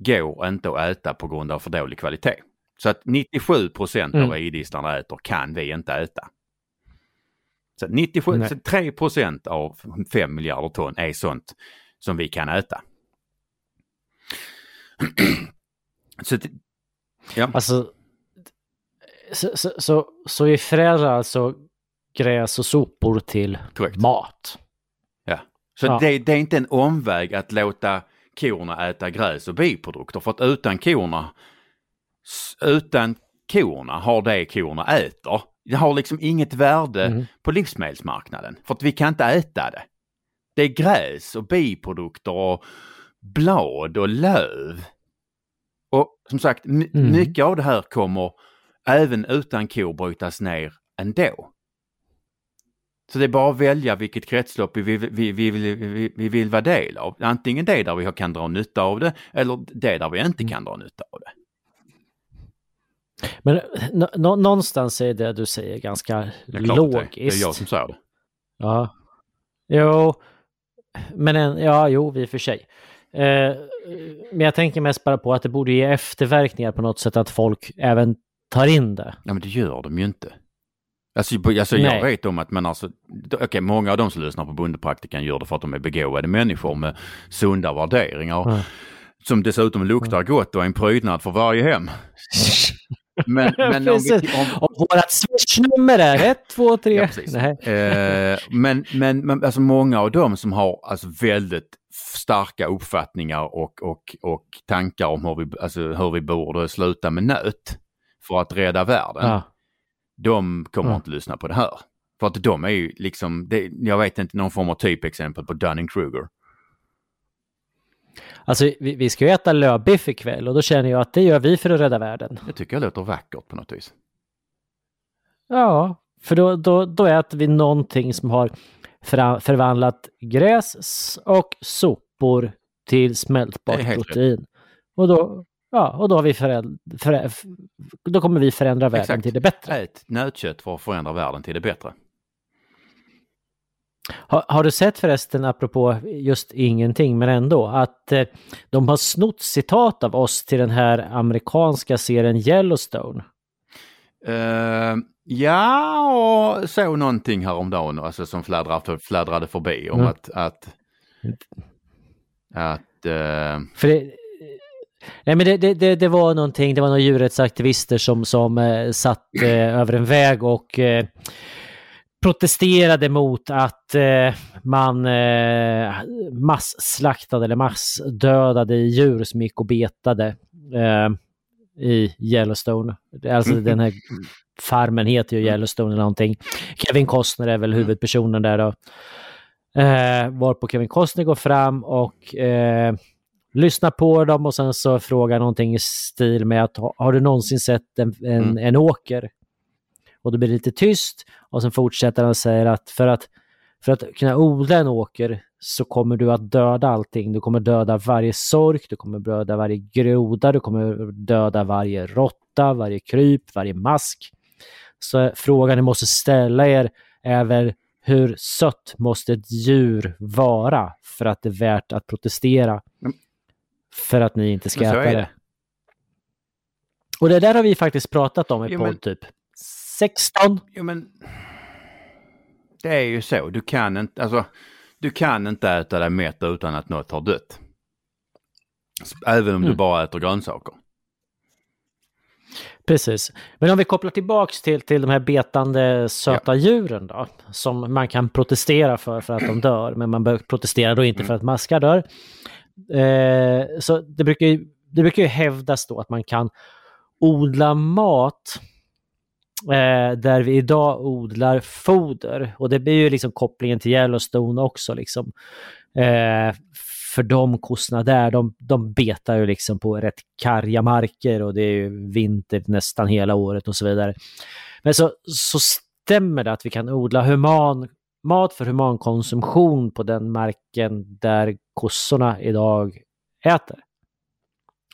går inte att äta på grund av för dålig kvalitet. Så att 97 procent av Mm. vad idisslarna äter kan vi inte äta. Så 97, Nej. så 3 procent av 5 miljarder ton är sånt som vi kan äta. så ja. Alltså, så, så, så, så vi förädlar alltså gräs och sopor till Korrekt. mat. Så Ja. det, det är inte en omväg att låta korna äta gräs och biprodukter för att utan korna, utan korna har det korna äter. Det har liksom inget värde Mm. på livsmedelsmarknaden för att vi kan inte äta det. Det är gräs och biprodukter och blad och löv. Och som sagt, Mm. mycket av det här kommer även utan kor brytas ner ändå. Så det är bara att välja vilket kretslopp vi, vi, vi, vi, vi, vi, vi vill vara del av. Antingen det där vi kan dra nytta av det eller det där vi inte kan dra nytta av det. Men nå- nå- någonstans är det du säger ganska att det är. logiskt. Det är jag som säger det. Ja. Jo, men en, ja, jo, i och för sig. Eh, men jag tänker mest bara på att det borde ge efterverkningar på något sätt att folk även tar in det. Ja, men det gör de ju inte. Alltså, alltså jag vet om att, men alltså, okej, många av de som lyssnar på Bondepraktikan gör det för att de är begåvade människor med sunda värderingar. Mm. Som dessutom luktar gott och är en prydnad för varje hem. Men, men om vi, om, Och vårt swishnummer är 1, 2, 3. Ja, precis. Eh, men men, men alltså många av dem som har alltså väldigt starka uppfattningar och, och, och tankar om hur vi, alltså hur vi borde sluta med nöt för att rädda världen, Ja. de kommer Ja. inte lyssna på det här. För att de är ju liksom, det, jag vet inte, någon form av typexempel på Dunning-Kruger. Alltså, vi, vi ska ju äta lövbiff ikväll och då känner jag att det gör vi för att rädda världen. Det tycker jag låter vackert på något vis. Ja, för då, då, då äter vi någonting som har förvandlat gräs och sopor till smältbart rätt. protein. Och då, ja, och då, har vi föränd- förä- då kommer vi förändra världen Exakt. till det bättre. Ät nötkött för att förändra världen till det bättre. Har, har du sett förresten, apropå just ingenting, men ändå, att eh, de har snott citat av oss till den här amerikanska serien Yellowstone? Uh, ja, och såg någonting häromdagen alltså, som fladdrade, fladdrade förbi om Mm. att, att, att eh, För det, nej men det, det, det, det var någonting, det var några djurrättsaktivister som, som eh, satt eh, över en väg och eh, protesterade mot att eh, man eh, massslaktade eller massdödade djur som gick och betade eh, i Yellowstone. Alltså den här farmen heter ju Yellowstone eller någonting. Kevin Costner är väl huvudpersonen där då. Eh, varpå Kevin Costner går fram och eh, lyssnar på dem och sen så frågar någonting i stil med att "Ha- har du någonsin sett en, en, Mm. en åker? Och då blir det lite tyst och sen fortsätter han och säger att för att för att kunna odla en åker så kommer du att döda allting. Du kommer döda varje sork, du kommer döda varje groda, du kommer döda varje råtta, varje kryp, varje mask. Så frågan ni måste ställa er är väl hur sött måste ett djur vara för att det är värt att protestera? Mm. För att ni inte ska äta det. det. Och det där har vi faktiskt pratat om i Jo, podd men- typ 16. Jo men det är ju så, du kan inte, alltså du kan inte äta dig mätt utan att något har dött. Även om du Mm. bara äter grönsaker. Precis. Men om vi kopplar tillbaks till, till de här betande söta djuren då, som man kan protestera för för att de dör, men man bör protestera då inte för att maskar dör. Eh, så det brukar, ju, det brukar ju hävdas då att man kan odla mat eh, där vi idag odlar foder. Och det blir ju liksom kopplingen till Yellowstone också. Liksom. Eh, för de kossorna där, de, de betar ju liksom på rätt karga marker och det är ju vinter nästan hela året och så vidare. Men så, så stämmer det att vi kan odla human, mat för humankonsumtion på den marken där kossorna idag äter.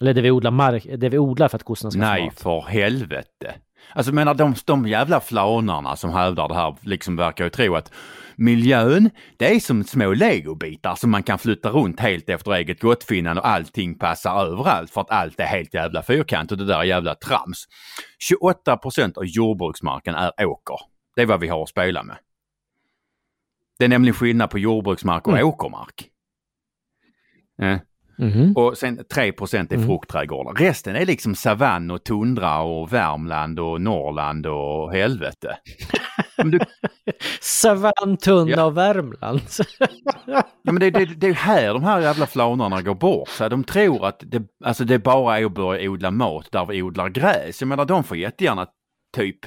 Eller det vi odlar, mark, det vi odlar för att kossorna ska få Nej, mat. för helvete. Alltså menar de, de jävla flaunarna som hävdar det här liksom verkar ju tro att miljön, det är som små legobitar som man kan flytta runt helt efter eget gottfinnande och allting passar överallt för att allt är helt jävla fyrkant och det där är jävla trams. 28 procent av jordbruksmarken är åker. Det är vad vi har att spela med. Det är nämligen skillnad på jordbruksmark och Mm. åkermark. Eh. Mhm. Och sen 3 är Mm. fruktträdgårdar. Resten är liksom savann och tundra och Värmland och Norrland och helvete. Du, Savann, Tunna Ja. och Värmland. ja, men det, det, det är här de här jävla flaunarna går bort. Så de tror att det, alltså det bara är att börja odla mat där vi odlar gräs. Jag menar de får jättegärna typ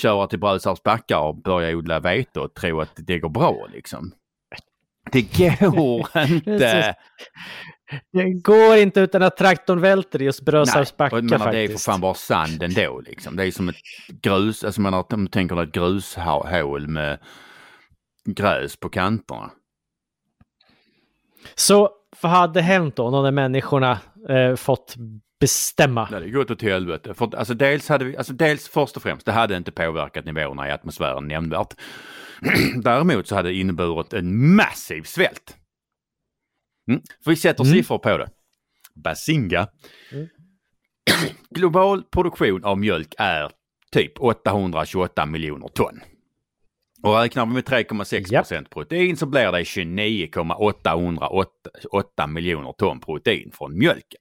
köra till Brösarps backar och börja odla vete och tro att det går bra liksom. Det går inte. Det går inte utan att traktorn välter just Brösarps menar, faktiskt. det är för fan bara sand ändå liksom. Det är som ett grus, alltså man du tänker ett grushål med gräs på kanterna. Så vad hade hänt då när människorna eh, fått bestämma. Det hade gått åt helvete. För, alltså, dels hade vi, alltså, dels först och främst, det hade inte påverkat nivåerna i atmosfären nämnvärt. Däremot så hade det inneburit en massiv svält. Mm. För vi sätter Mm. siffror på det. Basinga. Mm. Global produktion av mjölk är typ 828 miljoner ton. Och räknar vi med 3,6 Japp. procent protein så blir det 29,808 miljoner ton protein från mjölken.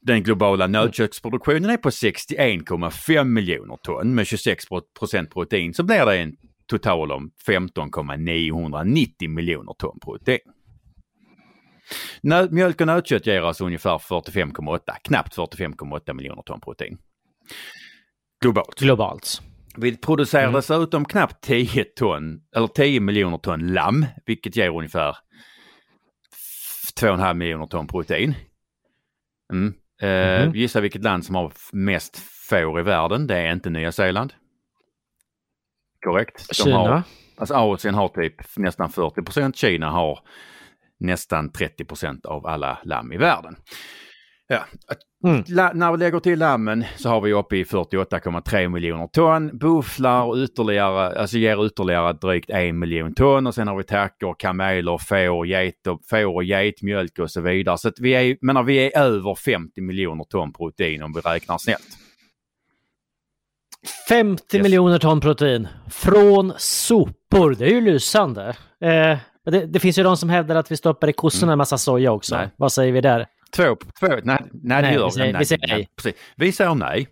Den globala nötköttsproduktionen är på 61,5 miljoner ton med 26 procent protein så blir det en total om 15,990 miljoner ton protein. Nö- mjölk och nötkött ger alltså ungefär 45,8, knappt 45,8 miljoner ton protein. Globalt. Globalt. Vi producerar Mm. dessutom knappt 10 ton, eller 10 miljoner ton lamm, vilket ger ungefär 2,5 miljoner ton protein. Mm. Eh, Mhm. Gissa vilket land som har mest får i världen? Det är inte Nya Zeeland. Korrekt. De Kina. Har, alltså Asien har typ nästan 40 procent, Kina har nästan 30 procent av alla lamm i världen. Ja, Mm. La, när vi lägger till lammen så har vi uppe i 48,3 miljoner ton. Bufflar och ytterligare, alltså ger ytterligare drygt en miljon ton och sen har vi tackor, kameler, får, och, får och getmjölk och så vidare. Så vi är, menar, vi är över 50 miljoner ton protein om vi räknar snällt. 50 Yes. miljoner ton protein från sopor. Det är ju lysande. Eh, det, det finns ju de som hävdar att vi stoppar i kossorna en massa soja också. Nej. Vad säger vi där? Två, två nej, nej, det Nej, gör vi säger- vi säger nej. Precis. Vi säger nej.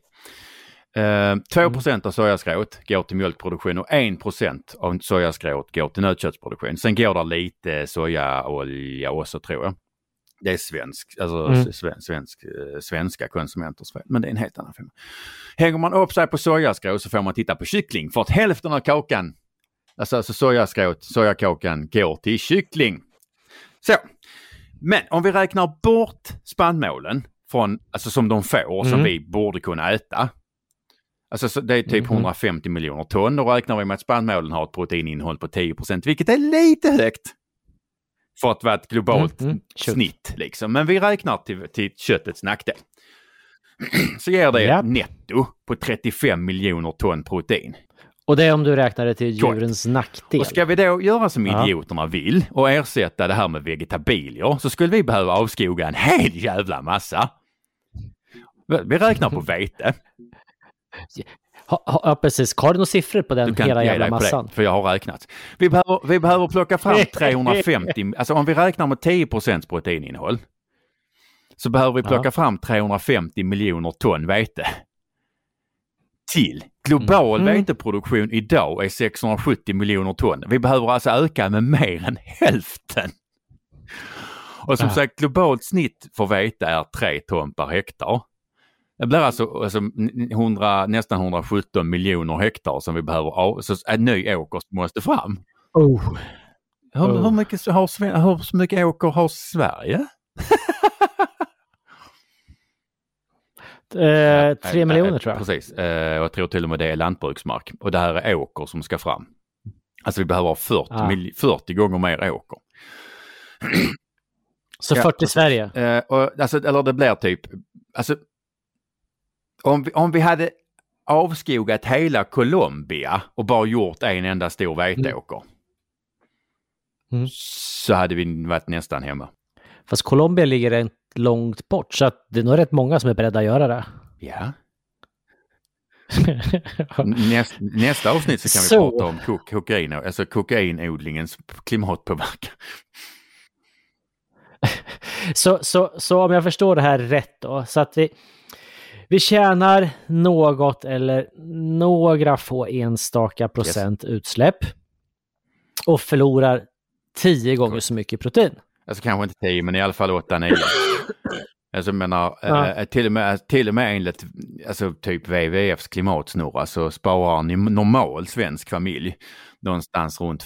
Uh, 2 procent av sojaskrot går till mjölkproduktion och 1 procent av sojaskrot går till nötköttsproduktion. Sen går det lite sojaolja också tror jag. Det är svensk, alltså Mm. sven, svensk, eh, svenska konsumenters fel, men det är en helt annan femma. Hänger man upp sig på sojaskrot så får man titta på kyckling för att hälften av kakan, alltså, alltså sojaskrot, sojakakan går till kyckling. Så, men om vi räknar bort spannmålen från, alltså som de får, som Mm. vi borde kunna äta. Alltså så det är typ Mhm. 150 miljoner ton. Då räknar vi med att spannmålen har ett proteininnehåll på 10% vilket är lite högt. För att vara ett globalt Mm, mm. Snitt liksom. Men vi räknar till, till köttets nackdel. Så ger det Japp. netto på 35 miljoner ton protein. Och det är om du räknar det till djurens nackdel. Och ska vi då göra som Ja. idioterna vill och ersätta det här med vegetabilier så skulle vi behöva avskoga en hel jävla massa. Vi räknar på vete. Ha, ha, ja, precis. Har du några siffror på den hela jävla massan? det, för jag har räknat. Vi behöver, vi behöver plocka fram 350, alltså om vi räknar med 10% proteininnehåll så behöver vi plocka Ja. fram 350 miljoner ton vete. Till. Global Mhm. veteproduktion idag är 670 miljoner ton. Vi behöver alltså öka med mer än hälften. Och som Ja. sagt, globalt snitt för vete är 3 ton per hektar. Det blir alltså, alltså 100, nästan 117 miljoner hektar som vi behöver av, så en ny åker måste fram. Oh. Hur, Oh. hur, mycket, har, Sve- hur mycket åker har Sverige? Eh, tre miljoner eh, tror jag. Precis, eh, och jag tror till och med det är lantbruksmark. Och det här är åker som ska fram. Alltså vi behöver ha 40, Ah. mil, 40 gånger mer åker. Så Ja, 40 Sverige. Eh, och, alltså, eller det blir typ, alltså om vi, om vi hade avskogat hela Colombia och bara gjort en enda stor veteåker. Mm. Så hade vi varit nästan hemma. Fast Colombia ligger rätt långt bort så att det är nog rätt många som är beredda att göra det. Ja. Näst, nästa avsnitt så kan vi Så. prata om kok, kokain, alltså kokainodlingens klimatpåverkan. så, så, så om jag förstår det här rätt då, så att vi, vi tjänar något eller några få enstaka procent utsläpp och förlorar tio gånger så mycket protein. Alltså kanske inte 10 men i alla fall 8-9. Alltså jag menar, Ja. eh, till, och med, till och med enligt alltså, typ WWFs klimatsnurra så sparar en normal svensk familj någonstans runt,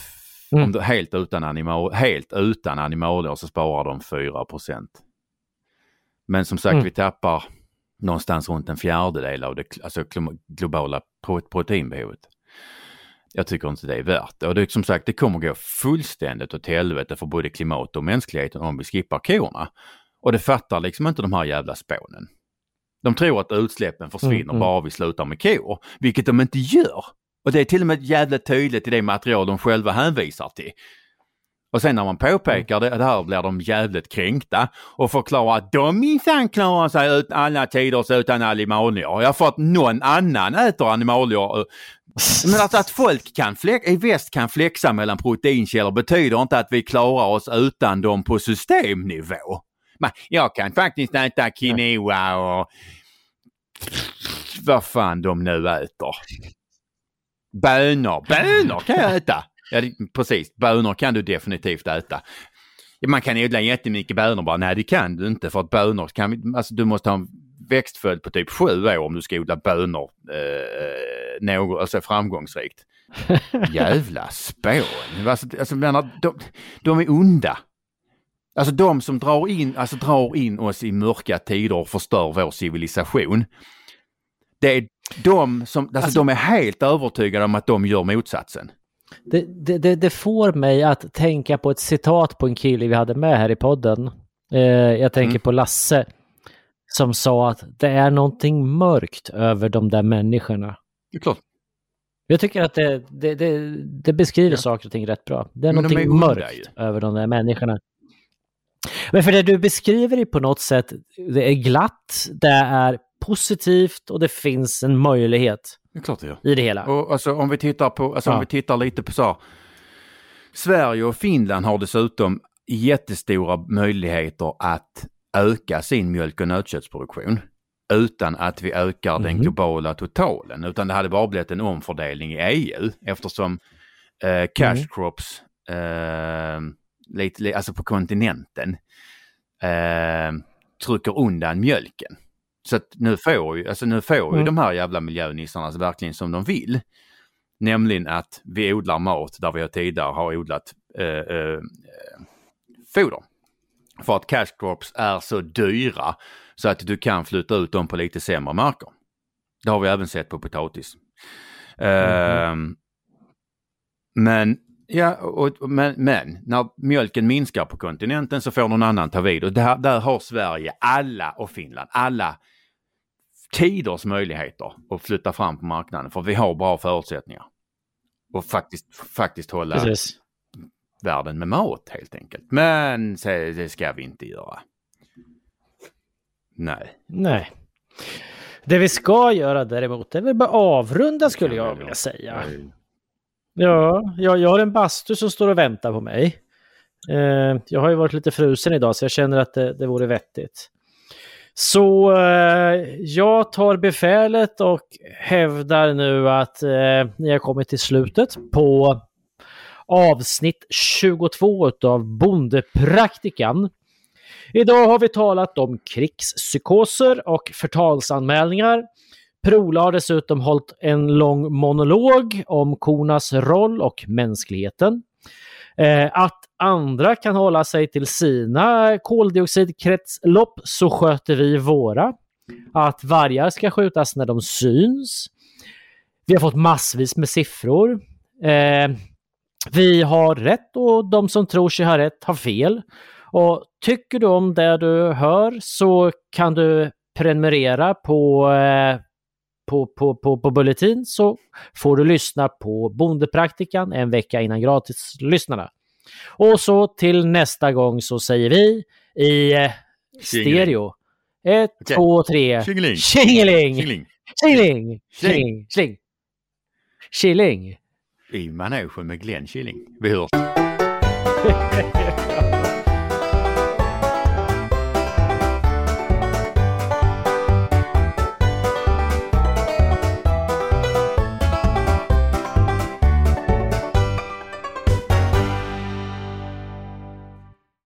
Mm. om helt, utan animal, helt utan animalier så sparar de 4% Men som sagt Mm. vi tappar någonstans runt en fjärdedel av det alltså, globala pro- proteinbehovet. Jag tycker inte det är värt det. Och det, som sagt, det kommer gå fullständigt åt helvete för både klimat och mänskligheten om vi skippar korna. Och det fattar liksom inte de här jävla spånen. De tror att utsläppen försvinner Mm, mm. bara vi slutar med kor, vilket de inte gör. Och det är till och med jävligt tydligt i det material de själva hänvisar till. Och sen när man påpekar det, det här blir de jävligt kränkta och förklarar att de minsann klarar sig ut alla tiders utan animalier. Ja, för att någon annan äter animalier. Men att, att folk kan flex, i väst kan flexa mellan proteinkällor betyder inte att vi klarar oss utan dem på systemnivå. Men jag kan faktiskt äta quinoa och vad fan de nu äter. Bönor, bönor kan jag äta. Ja, precis, bönor kan du definitivt äta. Man kan odla jättemycket bönor bara, nej det kan du inte för att bönor kan vi, alltså du måste ha en växtföljd på typ sju år om du ska odla bönor eh, något, alltså framgångsrikt. Jävla spån. Alltså, alltså, menar, de, de är onda. Alltså de som drar in, alltså, drar in oss i mörka tider och förstör vår civilisation. Det är de som, alltså, Alltså- de är helt övertygade om att de gör motsatsen. Det, det, det, det får mig att tänka på ett citat på en kille vi hade med här i podden. Eh, jag tänker Mm. på Lasse som sa att det är någonting mörkt över de där människorna. Det är klart. Jag tycker att det, det, det, det beskriver Ja. saker och ting rätt bra. Det är Men de någonting är onda mörkt över de där människorna. Men för det du beskriver är på något sätt, det är glatt, det är positivt och det finns en möjlighet Det är klart det gör. i det hela. Och alltså om vi tittar på, alltså om Ja. vi tittar lite på så här, Sverige och Finland har dessutom jättestora möjligheter att öka sin mjölk och nötköttsproduktion utan att vi ökar den Mhm. globala totalen. Utan det hade bara blivit en omfördelning i EU eftersom eh, cash Mm. crops, eh, lite, li- alltså på kontinenten, eh, trycker undan mjölken. Så att nu får ju, alltså nu får ju Mm. de här jävla miljönissarna verkligen som de vill. Nämligen att vi odlar mat där vi tidigare har odlat eh, eh, foder. För att cash crops är så dyra så att du kan flytta ut dem på lite sämre marker. Det har vi även sett på potatis. Ehm, men, ja, och, men, men när mjölken minskar på kontinenten så får någon annan ta vid och där, där har Sverige alla och Finland alla tiders möjligheter att flytta fram på marknaden för vi har bra förutsättningar. Och faktiskt, faktiskt hålla Precis. världen med mat helt enkelt. Men det ska vi inte göra. Nej. Nej. Det vi ska göra däremot, är väl bara avrunda skulle jag vilja säga. Ja, jag, jag har en bastu som står och väntar på mig. Eh, jag har ju varit lite frusen idag så jag känner att det, det vore vettigt. Så eh, jag tar befälet och hävdar nu att eh, ni har kommit till slutet på avsnitt 22 av Bondepraktikan. Idag har vi talat om krigspsykoser och förtalsanmälningar. Prola har dessutom hållit en lång monolog om kornas roll och mänskligheten. Eh, att andra kan hålla sig till sina koldioxidkretslopp så sköter vi våra. Att vargar ska skjutas när de syns. Vi har fått massvis med siffror. Eh, vi har rätt och de som tror sig ha rätt har fel. Och tycker du om det du hör så kan du prenumerera på, eh, på, på, på, på Bulletin så får du lyssna på Bondepraktikan en vecka innan gratislyssnarna. Och så till nästa gång så säger vi i eh, stereo. Ett, Okej. två, tre. Tjingeling. Tjingeling! Tjingeling. Tjingeling! Tjing. Tjingeling! Killing! I manegen med Glenn Killing. Vi hörs.